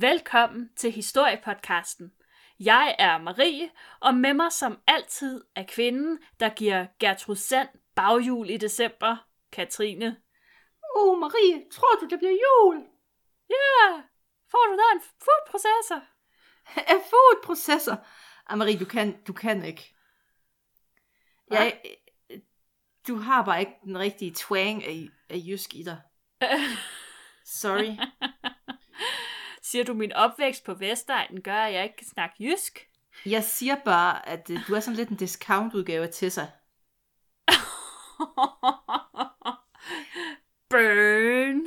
Velkommen til Historiepodcasten. Jeg er Marie, og med mig som altid er kvinden, der giver Gertrud Sand baghjul i december, Katrine. Oh, Marie, tror du, det bliver jul? Ja, får du da en foodprocessor? En foodprocessor? Ah, Marie, du kan, du kan ikke. Jeg, du har bare ikke den rigtige twang af, af jysk i dig. Sorry. Siger du, min opvækst på Vestegnen gør, at jeg ikke kan snakke jysk? Jeg siger bare, at øh, du er sådan lidt en discount-udgave af Tessa. Burn.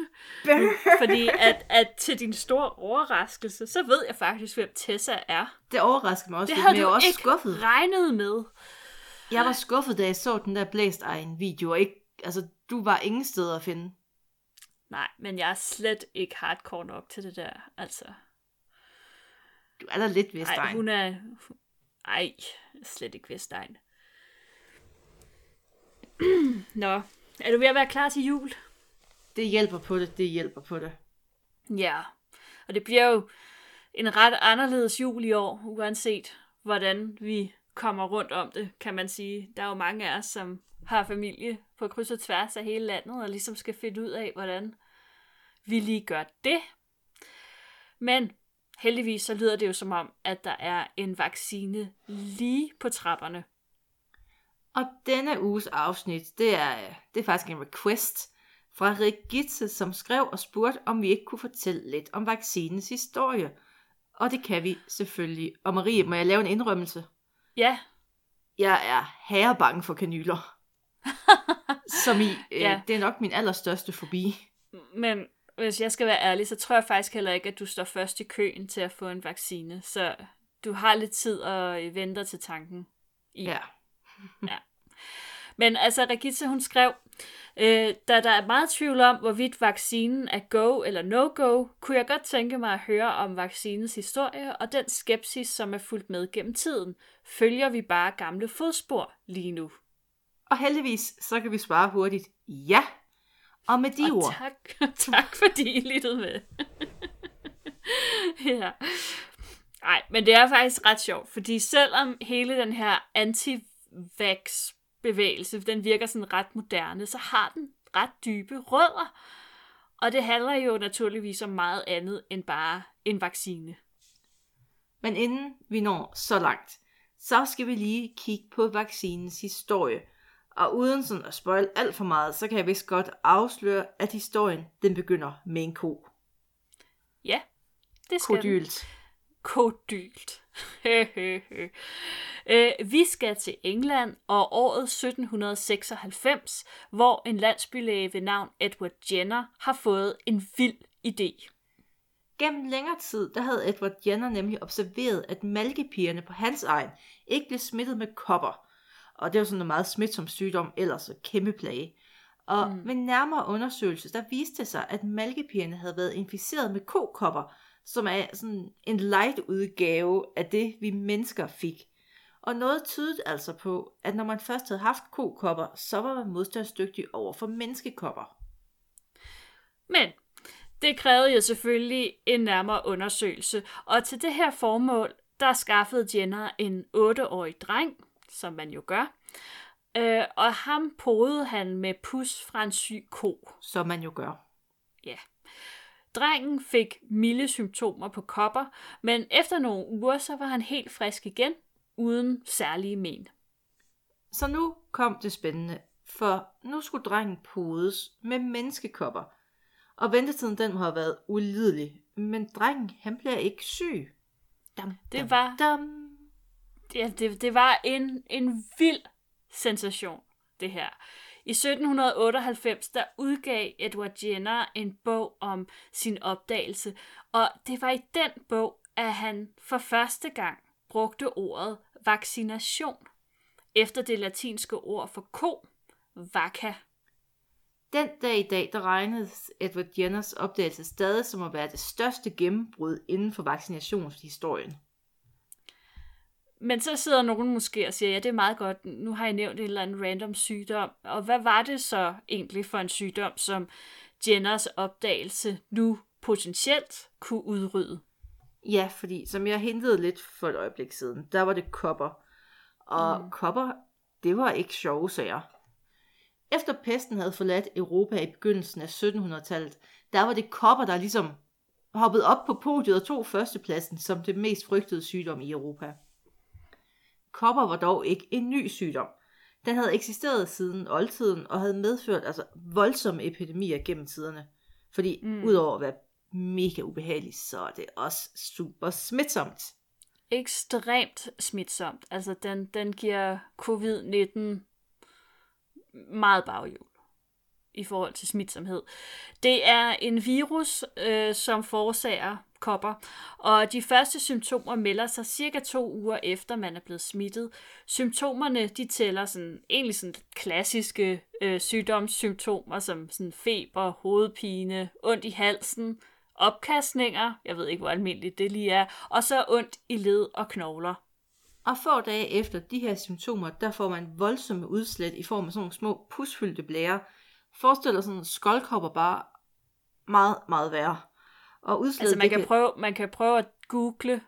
Burn. Fordi at, at til din store overraskelse, så ved jeg faktisk, hvem Tessa er. Det overrasker mig også Det havde men jeg du også ikke skuffet. regnet med. Jeg var skuffet, da jeg så den der blæst egen video, og ikke, altså, du var ingen steder at finde. Nej, men jeg er slet ikke hardcore nok til det der, altså. Du er da lidt vist Nej, hun er... Ej, slet ikke Vestegn. Nå, er du ved at være klar til jul? Det hjælper på det, det hjælper på det. Ja, og det bliver jo en ret anderledes jul i år, uanset hvordan vi kommer rundt om det, kan man sige. Der er jo mange af os, som har familie på kryds og tværs af hele landet, og ligesom skal finde ud af, hvordan vi lige gør det. Men heldigvis så lyder det jo som om, at der er en vaccine lige på trapperne. Og denne uges afsnit, det er, det er faktisk en request fra Rigitte, som skrev og spurgte, om vi ikke kunne fortælle lidt om vaccinens historie. Og det kan vi selvfølgelig. Og Marie, må jeg lave en indrømmelse? Ja, Jeg er herrebange for kanyler. Som i, øh, Ja. det er nok min allerstørste fobi. men hvis jeg skal være ærlig, så tror jeg faktisk heller ikke, at du står først i køen til at få en vaccine. Så du har lidt tid og venter til tanken. I. Ja. Men altså, Regitze, hun skrev, øh, da der er meget tvivl om, hvorvidt vaccinen er go eller no-go, kunne jeg godt tænke mig at høre om vaccinens historie og den skepsis, som er fulgt med gennem tiden. Følger vi bare gamle fodspor lige nu? Og heldigvis, så kan vi svare hurtigt ja. Og med de Og ord, tak, tak fordi I lyttede med. ja. Nej, men det er faktisk ret sjovt, fordi selvom hele den her anti-vax bevægelse, den virker sådan ret moderne, så har den ret dybe rødder. Og det handler jo naturligvis om meget andet end bare en vaccine. Men inden vi når så langt, så skal vi lige kigge på vaccinens historie. Og uden sådan at spoil alt for meget, så kan jeg vist godt afsløre, at historien den begynder med en ko. Ja, det skal. Kodylt. kodylt. øh, vi skal til England og året 1796, hvor en landsbylæge ved navn Edward Jenner har fået en vild idé. Gennem længere tid, der havde Edward Jenner nemlig observeret, at malkepigerne på hans egen ikke blev smittet med kopper. Og det var sådan en meget smitsom sygdom, ellers kæmpe plage. Og mm. ved nærmere undersøgelse, der viste det sig, at malkepigerne havde været inficeret med kokopper, som er sådan en light udgave af det, vi mennesker fik. Og noget tydede altså på, at når man først havde haft kokopper, så var man modstandsdygtig over for menneskekopper. Men det krævede jo selvfølgelig en nærmere undersøgelse, og til det her formål, der skaffede Jenner en 8-årig dreng, som man jo gør, øh, og ham podede han med pus fra en syg ko. Som man jo gør. Ja. Drengen fik milde symptomer på kopper, men efter nogle uger, så var han helt frisk igen, uden særlige men. Så nu kom det spændende, for nu skulle drengen podes med menneskekopper. Og ventetiden den have været ulidelig, men drengen han bliver ikke syg. Dam, Det dam, var- Dam det, det, det var en, en vild sensation, det her. I 1798, der udgav Edward Jenner en bog om sin opdagelse, og det var i den bog, at han for første gang brugte ordet vaccination, efter det latinske ord for ko, vacca. Den dag i dag, der regnes Edward Jenners opdagelse stadig som at være det største gennembrud inden for vaccinationshistorien. Men så sidder nogen måske og siger, ja, det er meget godt, nu har I nævnt en eller anden random sygdom. Og hvad var det så egentlig for en sygdom, som Jenners opdagelse nu potentielt kunne udrydde? Ja, fordi som jeg hintede lidt for et øjeblik siden, der var det kopper. Og mm. kopper, det var ikke sjove sager. Efter pesten havde forladt Europa i begyndelsen af 1700-tallet, der var det kopper, der ligesom hoppede op på podiet og tog førstepladsen som det mest frygtede sygdom i Europa. Kopper var dog ikke en ny sygdom. Den havde eksisteret siden oldtiden og havde medført altså, voldsomme epidemier gennem tiderne. Fordi mm. udover at være mega ubehagelig, så er det også super smitsomt. Ekstremt smitsomt. Altså, den, den giver covid-19 meget baghjul i forhold til smitsomhed. Det er en virus, øh, som forårsager kopper, og de første symptomer melder sig cirka to uger efter, man er blevet smittet. Symptomerne, de tæller sådan, egentlig sådan klassiske øh, sygdomssymptomer, som sådan feber, hovedpine, ondt i halsen, opkastninger, jeg ved ikke, hvor almindeligt det lige er, og så ondt i led og knogler. Og få dage efter de her symptomer, der får man voldsomme udslæt i form af sådan nogle små pusfyldte blære. Forestil dig sådan en skoldkopper bare meget, meget værre. Og udslæt, altså man kan, kan... Prøve, man kan prøve at google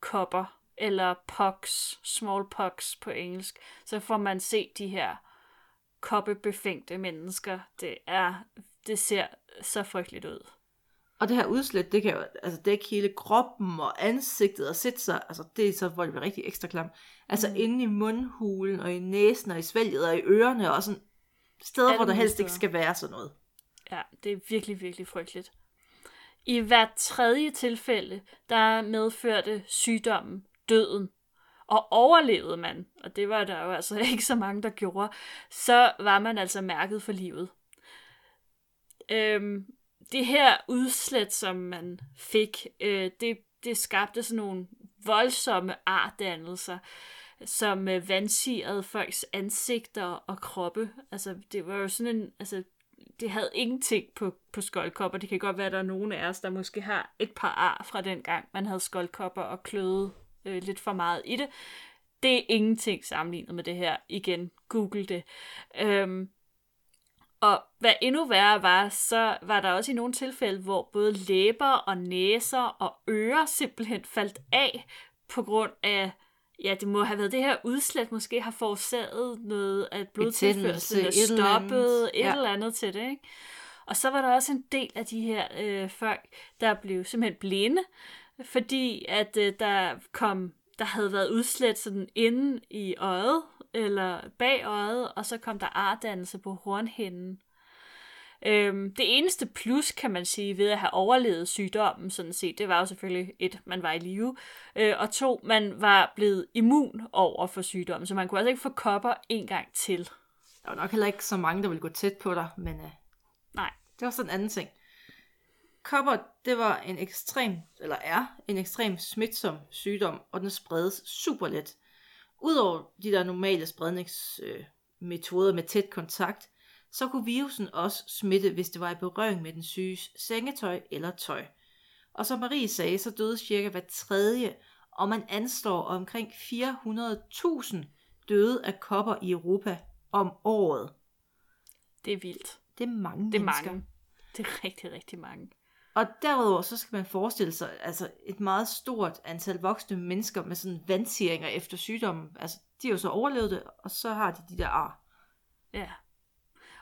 kopper, eller pox, smallpox på engelsk, så får man se de her koppebefængte mennesker. Det er, det ser så frygteligt ud. Og det her udslæt, det kan jo altså dække hele kroppen og ansigtet og sætte sig, altså det er så, hvor det bliver rigtig ekstra klam. Altså mm. inde i mundhulen og i næsen og i svælget og i ørerne og sådan steder, hvor der helst steder. ikke skal være sådan noget. Ja, det er virkelig, virkelig frygteligt. I hvert tredje tilfælde, der medførte sygdommen døden. Og overlevede man, og det var der jo altså ikke så mange, der gjorde, så var man altså mærket for livet. Øhm, det her udslæt, som man fik, øh, det, det skabte sådan nogle voldsomme artdannelser, som øh, vandsirede folks ansigter og kroppe. Altså, det var jo sådan en, altså, det havde ingenting på, på skoldkopper. Det kan godt være, at der er nogen af os, der måske har et par ar fra den gang, man havde skoldkopper og kløede øh, lidt for meget i det. Det er ingenting sammenlignet med det her. Igen, google det. Øhm, og hvad endnu værre var, så var der også i nogle tilfælde, hvor både læber og næser og ører simpelthen faldt af på grund af, ja, det må have været det her udslæt, måske har forårsaget noget, at blodtilførselen er stoppet, et, ja. eller andet til det, ikke? Og så var der også en del af de her øh, folk, der blev simpelthen blinde, fordi at øh, der kom, der havde været udslæt sådan inde i øjet, eller bag øjet, og så kom der artdannelse på hornhinden. Øhm, det eneste plus, kan man sige, ved at have overlevet sygdommen, sådan set, det var jo selvfølgelig et, man var i live, øh, og to, man var blevet immun over for sygdommen, så man kunne altså ikke få kopper en gang til. Der var nok heller ikke så mange, der ville gå tæt på dig, men øh, nej, det var sådan en anden ting. Kopper, det var en ekstrem, eller er en ekstrem smitsom sygdom, og den spredes super let. Udover de der normale spredningsmetoder øh, med tæt kontakt, så kunne virusen også smitte, hvis det var i berøring med den syges sengetøj eller tøj. Og som Marie sagde, så døde cirka hver tredje, og man anslår omkring 400.000 døde af kopper i Europa om året. Det er vildt. Det er mange Det er mennesker. mange. Det er rigtig, rigtig mange. Og derudover så skal man forestille sig altså et meget stort antal voksne mennesker med sådan vandsiringer efter sygdommen. Altså de har jo så overlevet det, og så har de de der ar. Ja.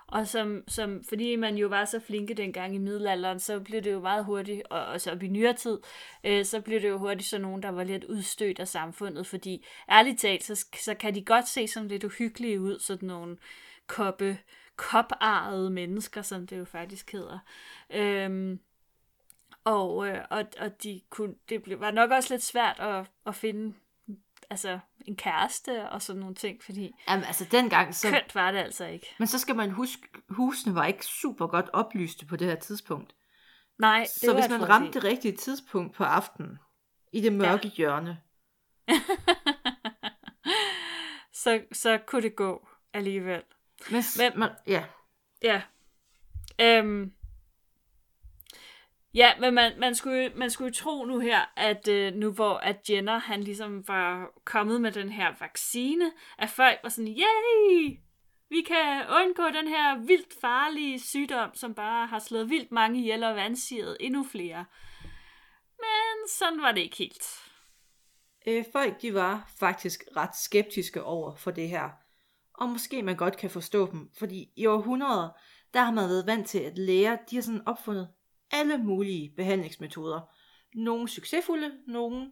Og som, som, fordi man jo var så flinke dengang i middelalderen, så blev det jo meget hurtigt, og også op i nyere tid, øh, så blev det jo hurtigt så nogen, der var lidt udstødt af samfundet, fordi ærligt talt, så, så kan de godt se sådan lidt uhyggelige ud, sådan nogle koppe, koparede mennesker, som det jo faktisk hedder. Øhm, og, øh, og, og de kunne, det blev, var nok også lidt svært at, at finde altså, en kæreste og sådan nogle ting, fordi Jamen, altså dengang, så... kønt var det altså ikke. Men så skal man huske, husene var ikke super godt oplyste på det her tidspunkt. Nej, det Så hvis man ramte det rigtige tidspunkt på aftenen, i det mørke ja. hjørne, så, så kunne det gå alligevel. Men, Men man, ja. Ja. Øhm, Ja, men man, man, skulle, man skulle tro nu her, at øh, nu hvor at Jenner han ligesom var kommet med den her vaccine, at folk var sådan, yay! Vi kan undgå den her vildt farlige sygdom, som bare har slået vildt mange ihjel og vandsiget endnu flere. Men sådan var det ikke helt. Øh, folk de var faktisk ret skeptiske over for det her. Og måske man godt kan forstå dem, fordi i århundreder, der har man været vant til, at læger de har sådan opfundet alle mulige behandlingsmetoder. Nogle succesfulde, nogle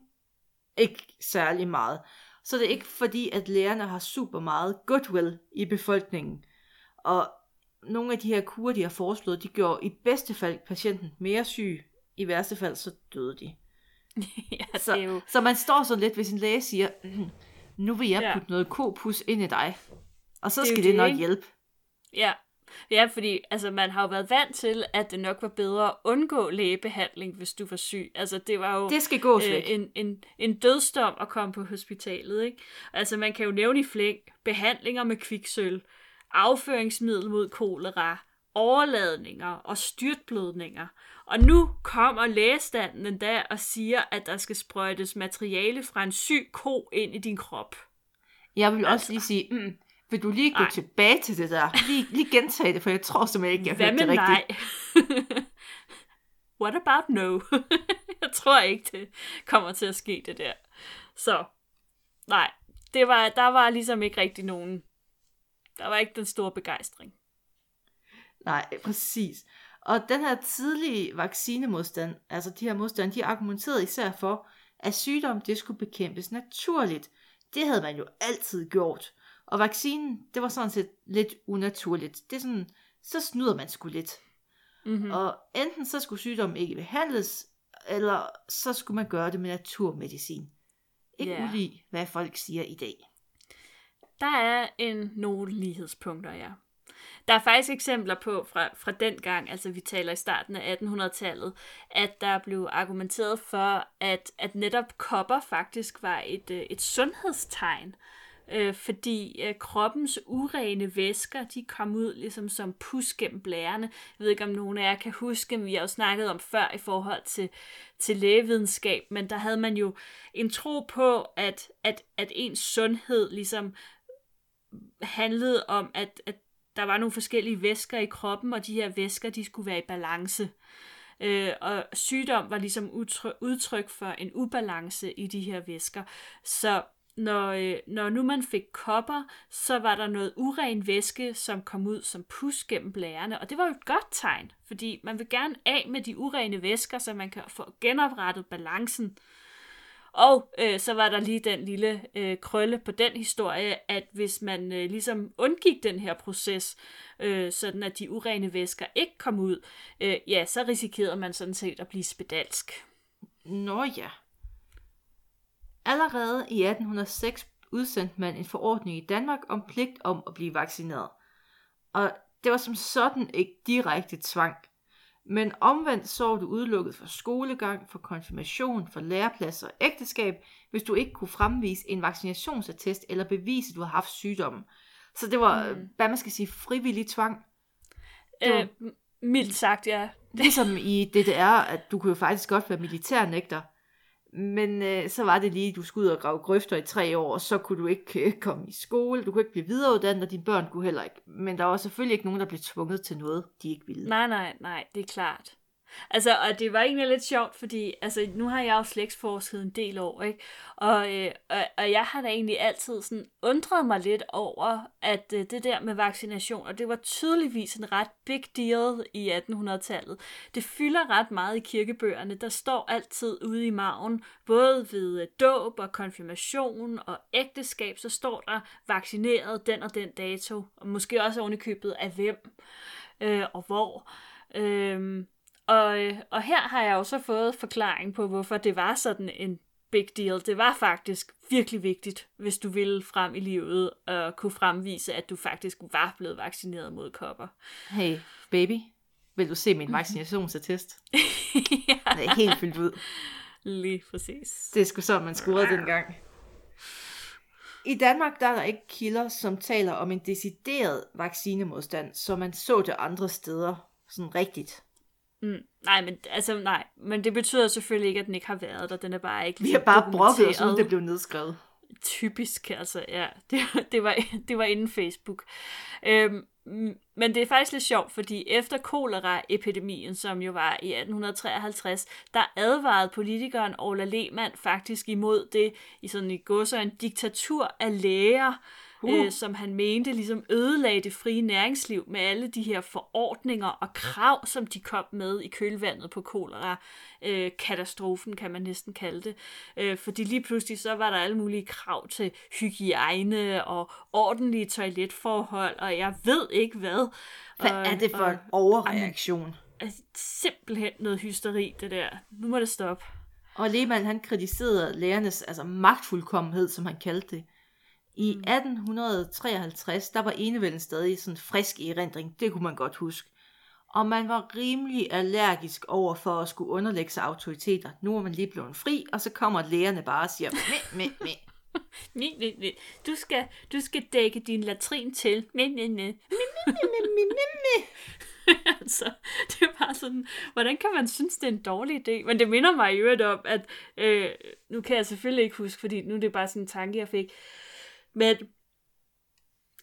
ikke særlig meget. Så det er ikke fordi, at lægerne har super meget goodwill i befolkningen. Og nogle af de her kurer, de har foreslået, de gjorde i bedste fald patienten mere syg. I værste fald, så døde de. ja, Så, jo... så man står sådan lidt, hvis en læge siger, "Mhm, nu vil jeg Ja. putte noget kopus ind i dig. Og så Det skal det, det, nok ikke? hjælpe. Ja. Ja, fordi altså, man har jo været vant til, at det nok var bedre at undgå lægebehandling, hvis du var syg. Altså, det var jo Det skal gås øh, en, en, en dødsdom at komme på hospitalet. Ikke? Altså, man kan jo nævne i flæng behandlinger med kviksøl, afføringsmiddel mod kolera, overladninger og styrtblødninger. Og nu kommer lægestanden endda og siger, at der skal sprøjtes materiale fra en syg ko ind i din krop. Jeg vil også altså. lige sige, mm, vil du lige gå Nej. tilbage til det der? Lige, lige gentage det, for jeg tror simpelthen ikke, jeg Hvad hørte det rigtigt. nej? What about no? jeg tror ikke, det kommer til at ske, det der. Så, nej. Det var, der var ligesom ikke rigtig nogen... Der var ikke den store begejstring. Nej, præcis. Og den her tidlige vaccinemodstand, altså de her modstand, de argumenterede især for, at sygdom det skulle bekæmpes naturligt. Det havde man jo altid gjort. Og vaccinen, det var sådan set lidt unaturligt. Det er sådan, så snyder man sgu lidt. Mm-hmm. Og enten så skulle sygdommen ikke behandles, eller så skulle man gøre det med naturmedicin. Ikke yeah. ulig, hvad folk siger i dag. Der er en nogle lighedspunkter, ja. Der er faktisk eksempler på fra, fra den gang, altså vi taler i starten af 1800-tallet, at der blev argumenteret for, at, at netop kopper faktisk var et, øh, et sundhedstegn. Øh, fordi øh, kroppens urene væsker, de kom ud ligesom som pus gennem blærene. Jeg ved ikke, om nogen af jer kan huske, men vi har jo snakket om før i forhold til, til lægevidenskab, men der havde man jo en tro på, at, at, at ens sundhed ligesom handlede om, at, at der var nogle forskellige væsker i kroppen, og de her væsker, de skulle være i balance. Øh, og sygdom var ligesom udtryk, udtryk for en ubalance i de her væsker. Så når, øh, når nu man fik kopper, så var der noget uren væske, som kom ud som pus gennem blærerne, og det var jo et godt tegn, fordi man vil gerne af med de urene væsker, så man kan få genoprettet balancen. Og øh, så var der lige den lille øh, krølle på den historie, at hvis man øh, ligesom undgik den her proces, øh, sådan at de urene væsker ikke kom ud, øh, ja, så risikerede man sådan set at blive spedalsk. Nå ja. Allerede i 1806 udsendte man en forordning i Danmark om pligt om at blive vaccineret. Og det var som sådan ikke direkte tvang. Men omvendt så var du udelukket for skolegang, for konfirmation, for læreplads og ægteskab, hvis du ikke kunne fremvise en vaccinationsattest eller bevise, at du har haft sygdommen. Så det var, mm. hvad man skal sige, frivillig tvang. Det var- Øh, mildt sagt, ja. Ligesom i DDR, at du kunne jo faktisk godt være militærnægter. Men øh, så var det lige, at du skulle ud og grave grøfter i tre år, og så kunne du ikke øh, komme i skole, du kunne ikke blive videreuddannet, og dine børn kunne heller ikke. Men der var selvfølgelig ikke nogen, der blev tvunget til noget, de ikke ville. Nej, nej, nej, det er klart. Altså, og det var egentlig lidt sjovt, fordi altså, nu har jeg jo slægtsforsket en del år, ikke? Og, øh, og, og jeg har da egentlig altid sådan undret mig lidt over, at øh, det der med vaccination, og det var tydeligvis en ret big deal i 1800-tallet. Det fylder ret meget i kirkebøgerne. Der står altid ude i maven, både ved øh, dåb og konfirmation og ægteskab, så står der vaccineret den og den dato, og måske også ovenikøbet af hvem øh, og hvor. Øh, og, øh, og her har jeg jo så fået forklaring på, hvorfor det var sådan en big deal. Det var faktisk virkelig vigtigt, hvis du ville frem i livet og kunne fremvise, at du faktisk var blevet vaccineret mod kopper. Hey, baby, vil du se min vaccinationsattest? ja, Den er helt fyldt ud. lige præcis. Det er sgu sådan, man scorede dengang. I Danmark der er der ikke kilder, som taler om en decideret vaccinemodstand, som man så det andre steder sådan rigtigt. Mm, nej, men, altså, nej, men det betyder selvfølgelig ikke, at den ikke har været der. Den er bare ikke Vi har bare brokket os, uden det blev nedskrevet. typisk, altså, ja. Det, det, var, det var inden Facebook. Øhm, men det er faktisk lidt sjovt, fordi efter koleraepidemien, som jo var i 1853, der advarede politikeren Ola Lehmann faktisk imod det i sådan i en diktatur af læger, uh. øh, som han mente ligesom ødelagde det frie næringsliv med alle de her forordninger og krav, som de kom med i kølvandet på kolera. Øh, katastrofen kan man næsten kalde det. Øh, fordi lige pludselig så var der alle mulige krav til hygiejne og ordentlige toiletforhold, og jeg ved ikke hvad. Hvad og, er det for og, en overreaktion? Og, simpelthen noget hysteri, det der. Nu må det stoppe. Og Lehmann, han kritiserede lærernes altså magtfuldkommenhed, som han kaldte det. I 1853, der var enevælden stadig sådan frisk i erindring, det kunne man godt huske. Og man var rimelig allergisk over for at skulle underlægge sig autoriteter. Nu er man lige blevet fri, og så kommer lægerne bare og siger, mæ, mæ, mæ. Nej, nej, nej. Du skal, du skal dække din latrin til. Mæ, mæ, mæ. altså, det er bare sådan, hvordan kan man synes, det er en dårlig idé? Men det minder mig jo om, at, øh, nu kan jeg selvfølgelig ikke huske, fordi nu er det bare sådan en tanke, jeg fik, men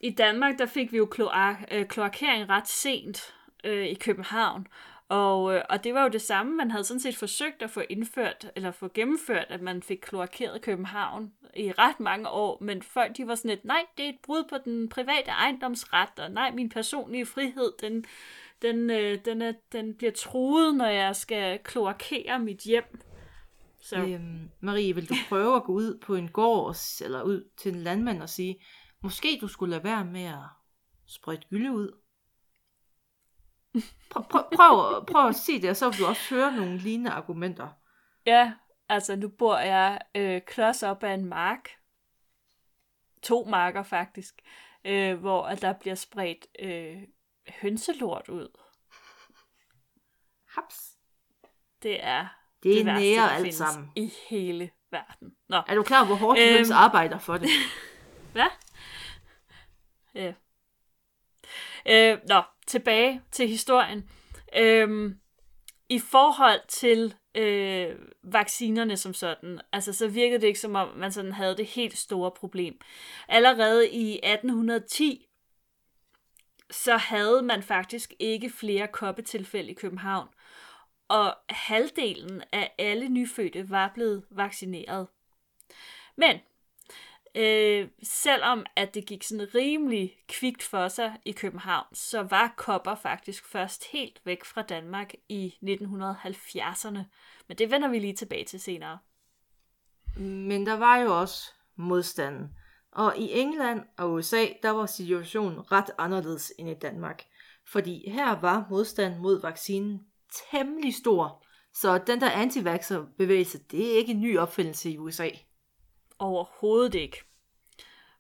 i Danmark, der fik vi jo kloak, øh, kloakering ret sent øh, i København. Og, øh, og det var jo det samme, man havde sådan set forsøgt at få indført, eller få gennemført, at man fik kloakeret København i ret mange år, men folk de var sådan lidt, nej, det er et brud på den private ejendomsret, og nej, min personlige frihed, den, den, øh, den, er, den bliver truet, når jeg skal kloakere mit hjem. Så. Øhm, Marie, vil du prøve at gå ud på en gård, eller ud til en landmand og sige, måske du skulle lade være med at sprøjte gylde ud? Prøv, prøv, prøv, prøv at sige det, og så vil du også høre nogle lignende argumenter. Ja, altså nu bor jeg øh, klods op ad en mark. To marker faktisk. Øh, hvor at der bliver spredt øh, hønselort ud. Haps. Det er det, det nære alt sammen. i hele verden. Nå. Er du klar hvor hårdt øhm, høns arbejder for det? Hvad? Ja. Øh, nå, tilbage til historien. Øh, I forhold til øh, vaccinerne som sådan, altså så virkede det ikke som om, man sådan havde det helt store problem. Allerede i 1810, så havde man faktisk ikke flere koppetilfælde i København og halvdelen af alle nyfødte var blevet vaccineret. Men øh, selvom at det gik sådan rimelig kvikt for sig i København, så var kopper faktisk først helt væk fra Danmark i 1970'erne. Men det vender vi lige tilbage til senere. Men der var jo også modstanden. Og i England og USA, der var situationen ret anderledes end i Danmark. Fordi her var modstanden mod vaccinen temmelig stor. Så den der anti bevægelse, det er ikke en ny opfindelse i USA. Overhovedet ikke.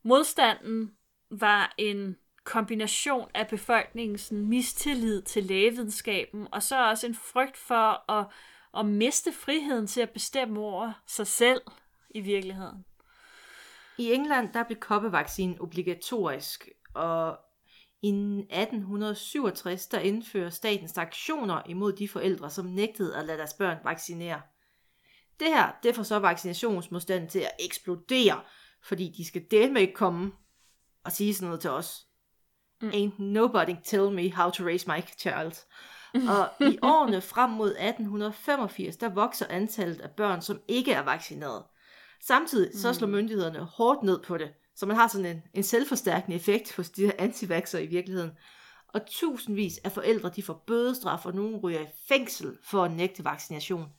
Modstanden var en kombination af befolkningens mistillid til lægevidenskaben, og så også en frygt for at, at miste friheden til at bestemme over sig selv i virkeligheden. I England der blev koppevaccinen obligatorisk, og i 1867 der indfører staten sanktioner imod de forældre, som nægtede at lade deres børn vaccinere. Det her, det får så vaccinationsmodstanden til at eksplodere, fordi de skal dele med ikke komme og sige sådan noget til os. Mm. Ain't nobody tell me how to raise my child. Og i årene frem mod 1885, der vokser antallet af børn, som ikke er vaccineret. Samtidig så slår mm. myndighederne hårdt ned på det, så man har sådan en, en selvforstærkende effekt hos de her antivaxer i virkeligheden. Og tusindvis af forældre, de får bødestraf, og nogen ryger i fængsel for at nægte vaccination.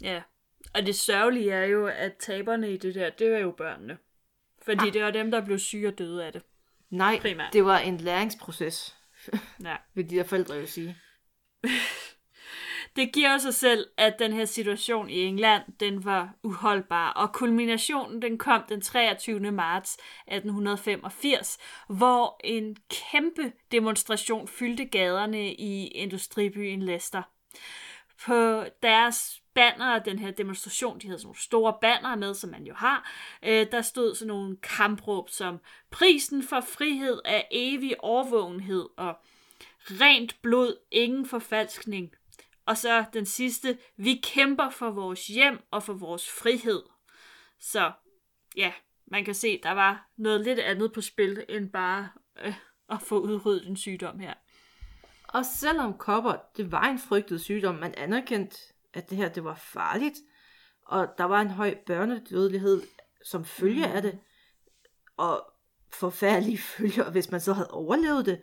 Ja, og det sørgelige er jo, at taberne i det der, det er jo børnene. Fordi ah. det var dem, der blev syge og døde af det. Nej, Primært. det var en læringsproces, ja. vil de der forældre jo sige. Det giver sig selv, at den her situation i England, den var uholdbar, og kulminationen den kom den 23. marts 1885, hvor en kæmpe demonstration fyldte gaderne i industribyen Leicester. På deres banner, den her demonstration, de havde sådan nogle store banner med, som man jo har, øh, der stod sådan nogle kampråb som prisen for frihed af evig overvågenhed og rent blod, ingen forfalskning, og så den sidste, vi kæmper for vores hjem og for vores frihed. Så ja, man kan se, der var noget lidt andet på spil, end bare øh, at få udryddet en sygdom her. Og selvom kopper, det var en frygtet sygdom, man anerkendte, at det her det var farligt, og der var en høj børnedødelighed som følge af det, og forfærdelige følger, hvis man så havde overlevet det,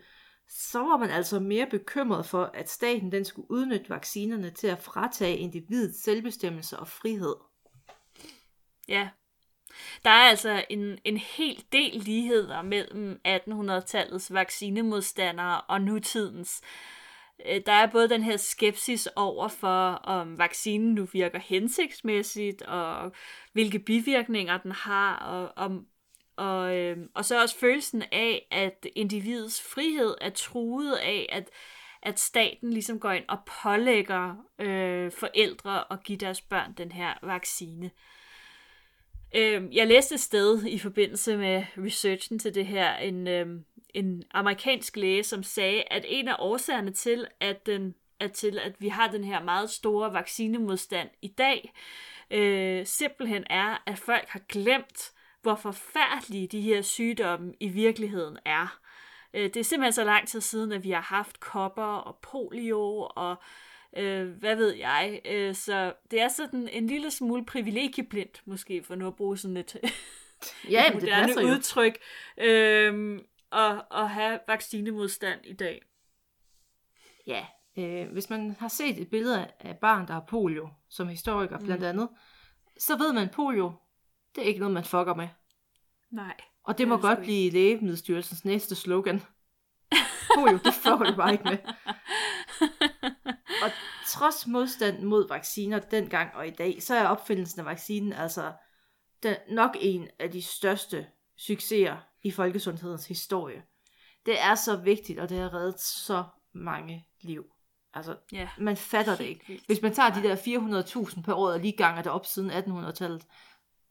så var man altså mere bekymret for, at staten den skulle udnytte vaccinerne til at fratage individets selvbestemmelse og frihed. Ja. Der er altså en, en hel del ligheder mellem 1800-tallets vaccinemodstandere og nutidens. Øh, der er både den her skepsis over for, om vaccinen nu virker hensigtsmæssigt, og hvilke bivirkninger den har, og, om, og, øh, og så også følelsen af, at individets frihed er truet af, at, at staten ligesom går ind og pålægger øh, forældre at give deres børn den her vaccine. Øh, jeg læste et sted i forbindelse med researchen til det her, en, øh, en amerikansk læge, som sagde, at en af årsagerne til, at, den, at, til, at vi har den her meget store vaccinemodstand i dag, øh, simpelthen er, at folk har glemt, hvor forfærdelige de her sygdomme i virkeligheden er. Øh, det er simpelthen så lang tid siden, at vi har haft kopper og polio og øh, hvad ved jeg. Øh, så det er sådan en lille smule privilegieblindt, måske, for nu at bruge sådan et, Ja, et det moderne jo. udtryk, øh, at, at have vaccinemodstand i dag. Ja, øh, hvis man har set et billede af barn, der har polio, som historiker blandt andet, så ved man, at polio, det er ikke noget, man fucker med. Nej. Og det må det godt blive Lægemiddelstyrelsens næste slogan. Polio, det fucker du bare ikke med. Og trods modstand mod vacciner dengang og i dag, så er opfindelsen af vaccinen altså den, nok en af de største succeser i folkesundhedens historie. Det er så vigtigt, og det har reddet så mange liv. Altså, Ja. man fatter det ikke. Hvis man tager de der 400.000 per år, og lige ganger det op siden 1800-tallet,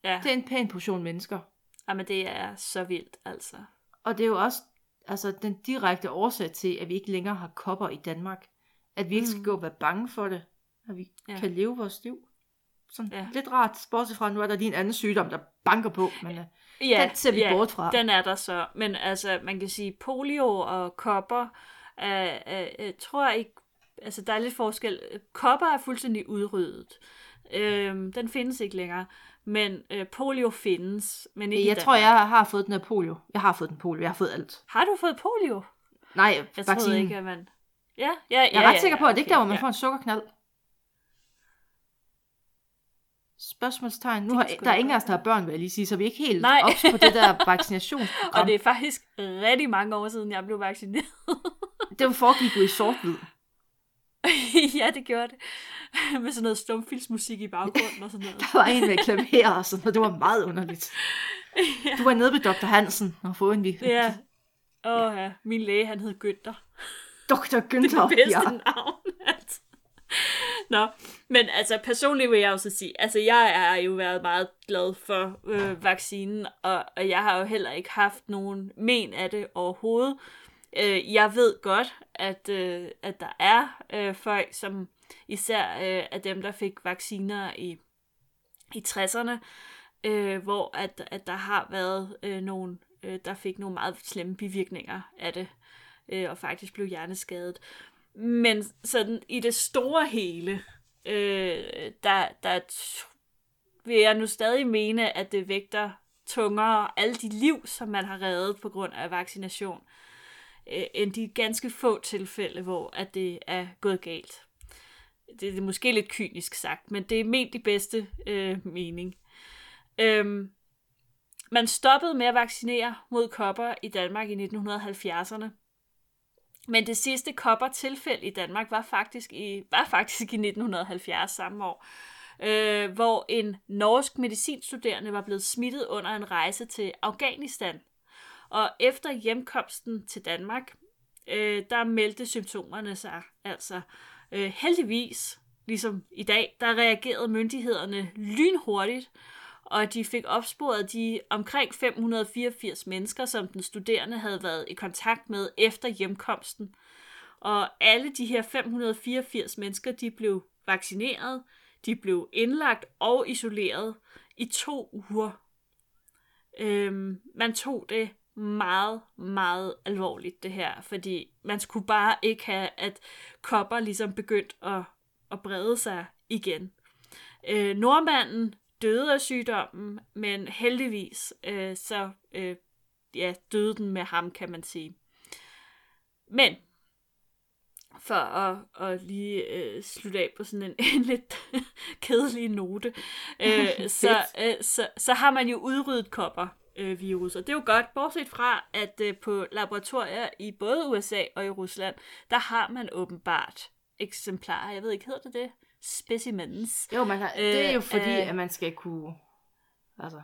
Ja, det er en pæn portion mennesker. Jamen, det er så vildt, altså. Og det er jo også altså, den direkte årsag til, at vi ikke længere har kopper i Danmark. At vi ikke skal Mm. gå og være bange for det. At vi Ja. kan leve vores liv. Sådan Ja. lidt rart, bortset fra, nu er der lige en anden sygdom, der banker på. Men øh, Ja, den ser vi ja, bort fra. den er der så. Men altså, man kan sige, polio og kopper, er, er, er, tror jeg ikke, altså der er lidt forskel. Kopper er fuldstændig udryddet. Øhm, den findes ikke længere. Men øh, polio findes, men ikke i jeg tror, Danmark. jeg har fået den af polio. Jeg har fået den polio. Jeg har fået alt. Har du fået polio? Nej, Jeg troede vaccinen. ikke, at man... Ja, ja, ja, Jeg er ret ja, sikker på, at det ikke er der, hvor man ja. får en sukkerknald. Spørgsmålstegn. Nu har, der er ingen af os, der har børn, vil jeg lige sige, så vi er ikke helt Nej. ops på det der vaccinationsprogram. Og det er faktisk rigtig mange år siden, jeg blev vaccineret. det foregik jo i sort-hvid. ja, det gjorde det. Med sådan noget stumfilsmusik i baggrunden og sådan noget. Der var en med klaver og sådan noget. Det var meget underligt. Du var nede ved Dr. Hansen og få en vi. Ja. Åh oh, ja, min læge, han hed Günther. Dr. Günther. Det er det bedste ja. navn. altså. Nå, men altså personligt vil jeg også sige, altså jeg er jo været meget glad for øh, vaccinen, og, og jeg har jo heller ikke haft nogen men af det overhovedet. Øh, jeg ved godt, at, øh, at der er øh, folk, som især øh, af dem, der fik vacciner i, i 60'erne, øh, hvor at, at der har været øh, nogen, øh, der fik nogle meget slemme bivirkninger af det, øh, og faktisk blev hjerneskadet. Men sådan i det store hele, øh, der, der t- vil jeg nu stadig mene, at det vægter tungere alle de liv, som man har reddet på grund af vaccination, øh, Øh, end de ganske få tilfælde, hvor at det er gået galt. Det er måske lidt kynisk sagt, men det er ment i bedste øh, mening. Øhm, man stoppede med at vaccinere mod kopper i Danmark i 1970'erne. Men det sidste kopper-tilfælde i Danmark var faktisk i, var faktisk i 1970 samme år, øh, hvor en norsk medicinstuderende var blevet smittet under en rejse til Afghanistan. Og efter hjemkomsten til Danmark, øh, der meldte symptomerne sig altså øh, heldigvis, ligesom i dag, der reagerede myndighederne lynhurtigt, og de fik opsporet de omkring 584 mennesker, som den studerende havde været i kontakt med efter hjemkomsten. Og alle de her 584 mennesker, de blev vaccineret, de blev indlagt og isoleret i to uger. Øhm, man tog det meget, meget alvorligt, det her, fordi man skulle bare ikke have, at kopper ligesom begyndt at, at brede sig igen. Øh, nordmanden døde af sygdommen, men heldigvis øh, så øh, ja, døde den med ham, kan man sige. Men for at, at lige øh, slutte af på sådan en, en lidt kedelig note, øh, så, øh, så, så har man jo udryddet kopper øh, virus. Og det er jo godt, bortset fra, at øh, på laboratorier i både USA og i Rusland, der har man åbenbart eksemplarer, jeg ved ikke, hedder det det? Specimens. Jo, man har, det er jo Øh, fordi, øh, at man skal kunne... Altså,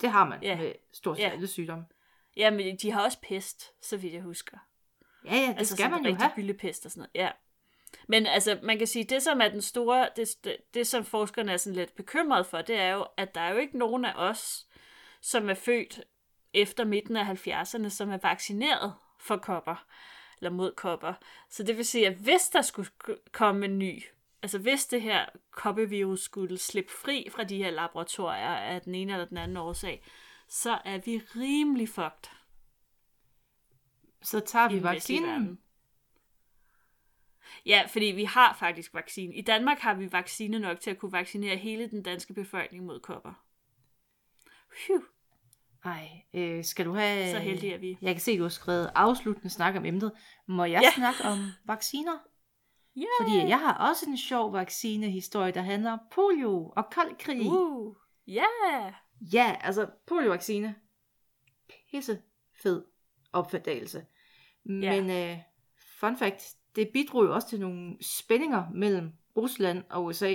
det har man Ja. med stort set Ja. alle sygdomme. Jamen, de har også pest, så vidt jeg husker. Ja, ja, det altså skal man jo have. byldepest og sådan noget. Ja. Men altså, man kan sige, det som er den store, det, det, det som forskerne er sådan lidt bekymret for, det er jo, at der er jo ikke nogen af os, som er født efter midten af 70'erne, som er vaccineret for kopper, eller mod kopper. Så det vil sige, at hvis der skulle sk- komme en ny, altså hvis det her koppevirus skulle slippe fri fra de her laboratorier af den ene eller den anden årsag, så er vi rimelig fucked Så tager vi vaccinen. Ja, fordi vi har faktisk vaccine. I Danmark har vi vaccine nok til at kunne vaccinere hele den danske befolkning mod kopper. Phew, Ej, øh, skal du have... så heldige er vi. Jeg kan se, du har skrevet afsluttende snak om emnet. Må jeg Ja. snakke om vacciner? Ja. Fordi jeg har også en sjov vaccinehistorie, der handler om polio og kold krig. Uh, ja. Ja, altså poliovaccine. Pisse fed opfattelse. Men øh, fun fact, det bidrog jo også til nogle spændinger mellem Rusland og USA.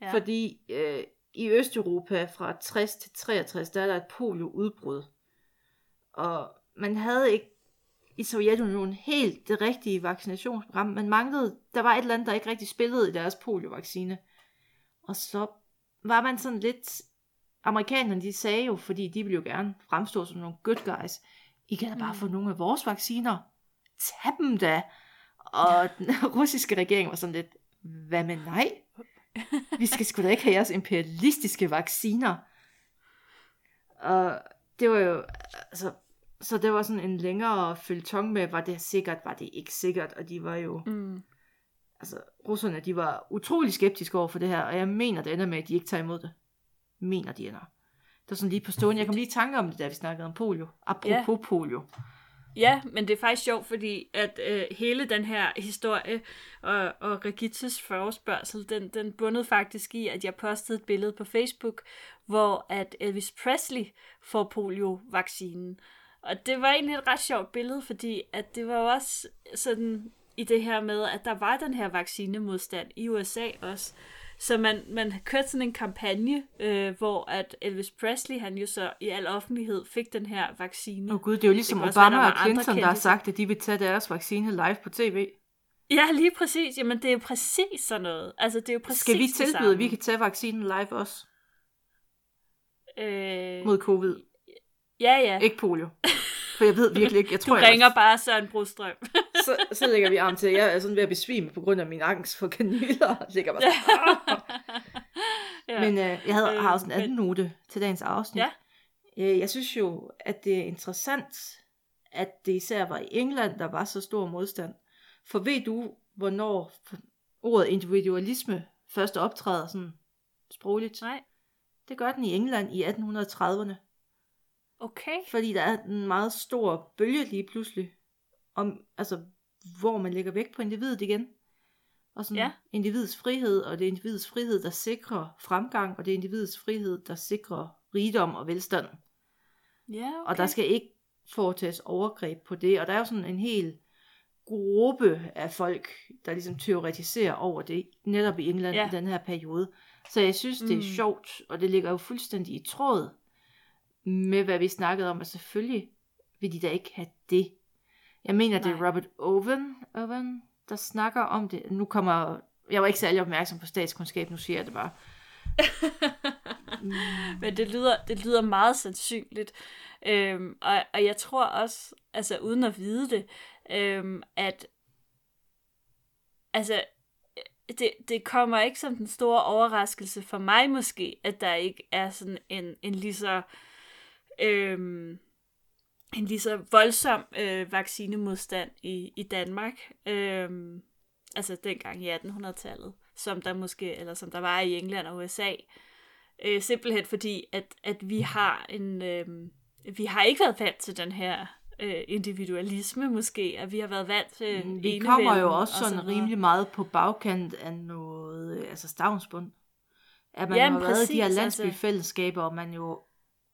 Ja. Fordi øh, i Østeuropa fra 60 til 63, der er der et polioudbrud. Og man havde ikke i Sovjetunionen helt det rigtige vaccinationsprogram. Man manglede, der var et eller andet, der ikke rigtig spillede i deres poliovaccine. Og så var man sådan lidt... Amerikanerne, de sagde jo, fordi de ville jo gerne fremstå som nogle good guys, I kan da bare Mm. få nogle af vores vacciner. Tag dem da. Og den russiske regering var sådan lidt, hvad med nej? Vi skal sgu da ikke have jeres imperialistiske vacciner. Og det var jo, altså, så det var sådan en længere følgetong med, var det sikkert, var det ikke sikkert, og de var jo, Mm. altså, russerne, de var utrolig skeptiske over for det her, og jeg mener, det ender med, at de ikke tager imod det. Mener de ender. Det var sådan lige på stående. Jeg kom lige i tanke om det, da vi snakkede om polio. Apropos ja. polio. Ja, men det er faktisk sjovt, fordi at øh, hele den her historie og, og Regittes forespørgsel, den, den bundede faktisk i, at jeg postede et billede på Facebook, hvor at Elvis Presley får polio-vaccinen. Og det var egentlig et ret sjovt billede, fordi at det var også sådan i det her med, at der var den her vaccinemodstand i USA også. Så man, man kørte sådan en kampagne, øh, hvor at Elvis Presley, han jo så i al offentlighed fik den her vaccine. Åh oh, gud, det er jo ligesom også Obama og Clinton, der har sagt, at de vil tage deres vaccine live på tv. Ja, lige præcis. Jamen, det er jo præcis sådan noget. Altså, det er jo præcis Skal vi tilbyde, at vi kan tage vaccinen live også? Øh, Mod covid. ja, ja. Ikke polio. For jeg ved virkelig ikke. Jeg Du tror, jeg ringer bare Søren Brostrøm. så, så lægger vi arm til. Jeg er sådan ved at besvime på grund af min angst for kanyler. Ligger bare sådan. ja. Men øh, jeg havde, Øh, har også en men- anden note til dagens afsnit. Ja. Øh, jeg synes jo, at det er interessant, at det især var i England, der var så stor modstand. For ved du, hvornår ordet individualisme først optræder sådan sprogligt? Nej. Det gør den i England i 1830'erne. Okay. Fordi der er en meget stor bølge lige pludselig, om, altså, hvor man lægger vægt på individet igen. Og sådan Ja. individets frihed, og det er individets frihed, der sikrer fremgang, og det er individets frihed, der sikrer rigdom og velstand. Ja, okay. Og der skal ikke foretages overgreb på det, og der er jo sådan en hel gruppe af folk, der ligesom teoretiserer over det, netop i England Ja. i den her periode. Så jeg synes, det er Mm. sjovt, og det ligger jo fuldstændig i tråd med, hvad vi snakkede om, og selvfølgelig vil de da ikke have det. Jeg mener, det er Nej. Robert Owen, Owen, der snakker om det. Nu kommer, jeg var ikke særlig opmærksom på statskundskab, nu siger jeg det bare. Mm. Men det lyder, det lyder meget sandsynligt. Øhm, og, og jeg tror også, altså uden at vide det, øhm, at altså, det, det kommer ikke som den store overraskelse for mig måske, at der ikke er sådan en, en lige så øhm, en lige så voldsom øh, vaccinemodstand i, i Danmark, øhm, altså dengang i 1800-tallet, som der måske, eller som der var i England og USA. Øh, simpelthen fordi, at, at vi har en, øh, vi har ikke været vant til den her øh, individualisme måske, at vi har været vant til Mm, Vi kommer jo også sådan rimelig meget på bagkant af noget, øh, altså stavnsbund. At man Jamen, har været i de her altså. landsbyfællesskaber, og man jo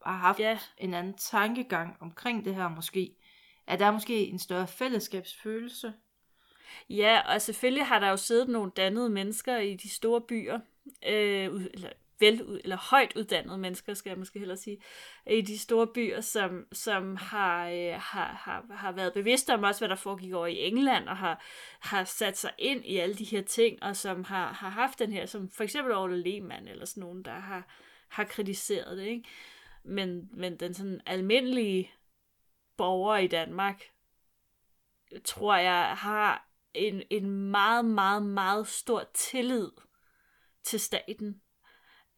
har haft Ja, en anden tankegang omkring det her måske. At der er måske en større fællesskabsfølelse. Ja, og selvfølgelig har der jo siddet nogle dannede mennesker i de store byer, øh, eller vel eller højt uddannede mennesker, skal jeg måske hellere sige, i de store byer, som, som har, øh, har, har, har været bevidste om også, hvad der foregik over i England, og har, har sat sig ind i alle de her ting, og som har, har haft den her, som for eksempel Orla Lehmann, eller sådan nogen, der har, har kritiseret det, ikke? Men, men den sådan almindelige borger i Danmark, tror jeg, har en, en meget, meget, meget stor tillid til staten.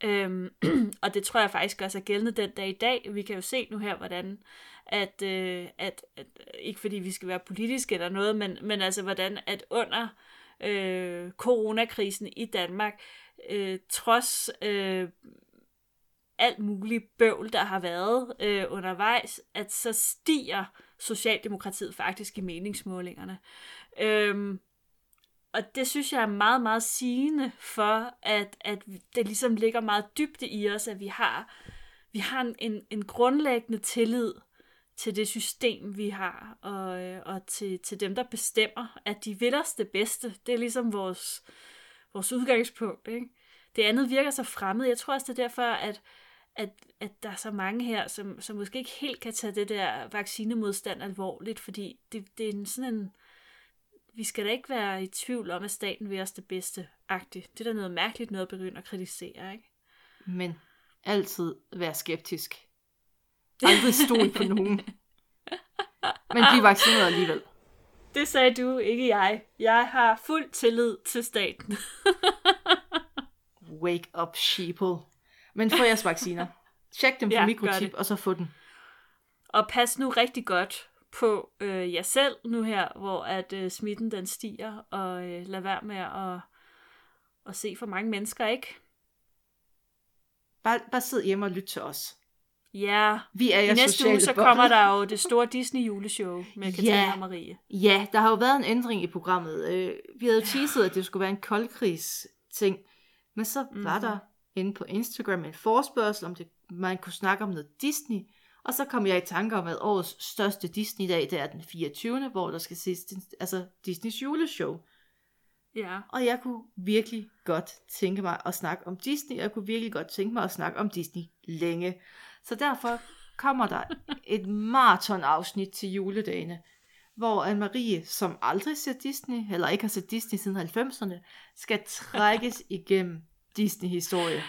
Øhm, og det tror jeg faktisk også er gældende den dag i dag. Vi kan jo se nu her, hvordan at, øh, at, at ikke fordi vi skal være politiske eller noget, men, men altså hvordan at under øh, coronakrisen i Danmark, øh, trods øh, alt muligt bøvl, der har været øh, undervejs, at så stiger Socialdemokratiet faktisk i meningsmålingerne. Øhm, og det synes jeg er meget, meget sigende for, at, at det ligesom ligger meget dybt i os, at vi har, vi har en, en, en grundlæggende tillid til det system, vi har, og, øh, og til, til dem, der bestemmer, at de vil os det bedste. Det er ligesom vores, vores udgangspunkt. Ikke? Det andet virker så fremmed. Jeg tror også, det er derfor, at, at, at der er så mange her, som, som måske ikke helt kan tage det der vaccinemodstand alvorligt, fordi det, det er en sådan en... Vi skal da ikke være i tvivl om, at staten vil os det bedste agtigt. Det er da noget mærkeligt noget at begynde at kritisere, ikke? Men altid være skeptisk. Aldrig stol på nogen. Men bliv vaccineret alligevel. Det sagde du, ikke jeg. Jeg har fuld tillid til staten. Wake up, sheeple. Men få jeres vacciner. Tjek dem for Ja, det. og så få den. Og pas nu rigtig godt på øh, jer selv nu her, hvor at øh, smitten den stiger, og øh, lad være med at, at se for mange mennesker, ikke? Bare, bare sid hjemme og lyt til os. Ja, Vi er i næste uge, så kommer der jo det store Disney-juleshow med Katrine Ja. og Marie. Ja, der har jo været en ændring i programmet. Øh, vi havde jo teaset, at det skulle være en koldkrigs-ting. Men så mm-hmm. var Mhm. der inde på Instagram en forspørgsel, om det, man kunne snakke om noget Disney. Og så kom jeg i tanke om, at årets største Disney-dag, det er den 24., hvor der skal ses altså Disneys juleshow. Ja. Og jeg kunne virkelig godt tænke mig at snakke om Disney, og jeg kunne virkelig godt tænke mig at snakke om Disney længe. Så derfor kommer der et maraton-afsnit til juledagene, hvor Anne-Marie, som aldrig ser Disney, eller ikke har set Disney siden 90'erne, skal trækkes igennem Disney-historie.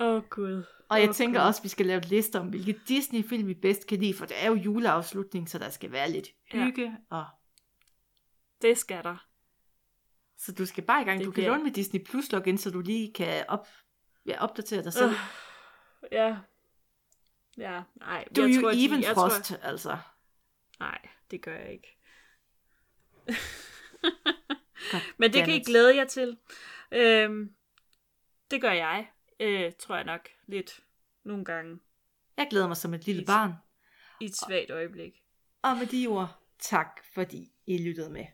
Åh, oh, Gud. Og jeg Åh, tænker Gud. også, at vi skal lave lister om, hvilke Disney-film vi bedst kan lide, for det er jo juleafslutning, så der skal være lidt Ja. hygge. Og... Det skal der. Så du skal bare i gang. Det Du kan bliver- låne med Disney Plus login, så du lige kan op... ja, opdatere dig selv. Øh, ja. Ja, nej. Do jeg you tror, de- even jeg frost, Tror, altså. nej, det gør jeg ikke. God Men det kan I glæde jer til. Øhm, det gør jeg, øh, tror jeg nok, lidt nogle gange Jeg glæder mig som et lille Lidt. barn. i et svagt øjeblik. Og med de ord, tak fordi I lyttede med.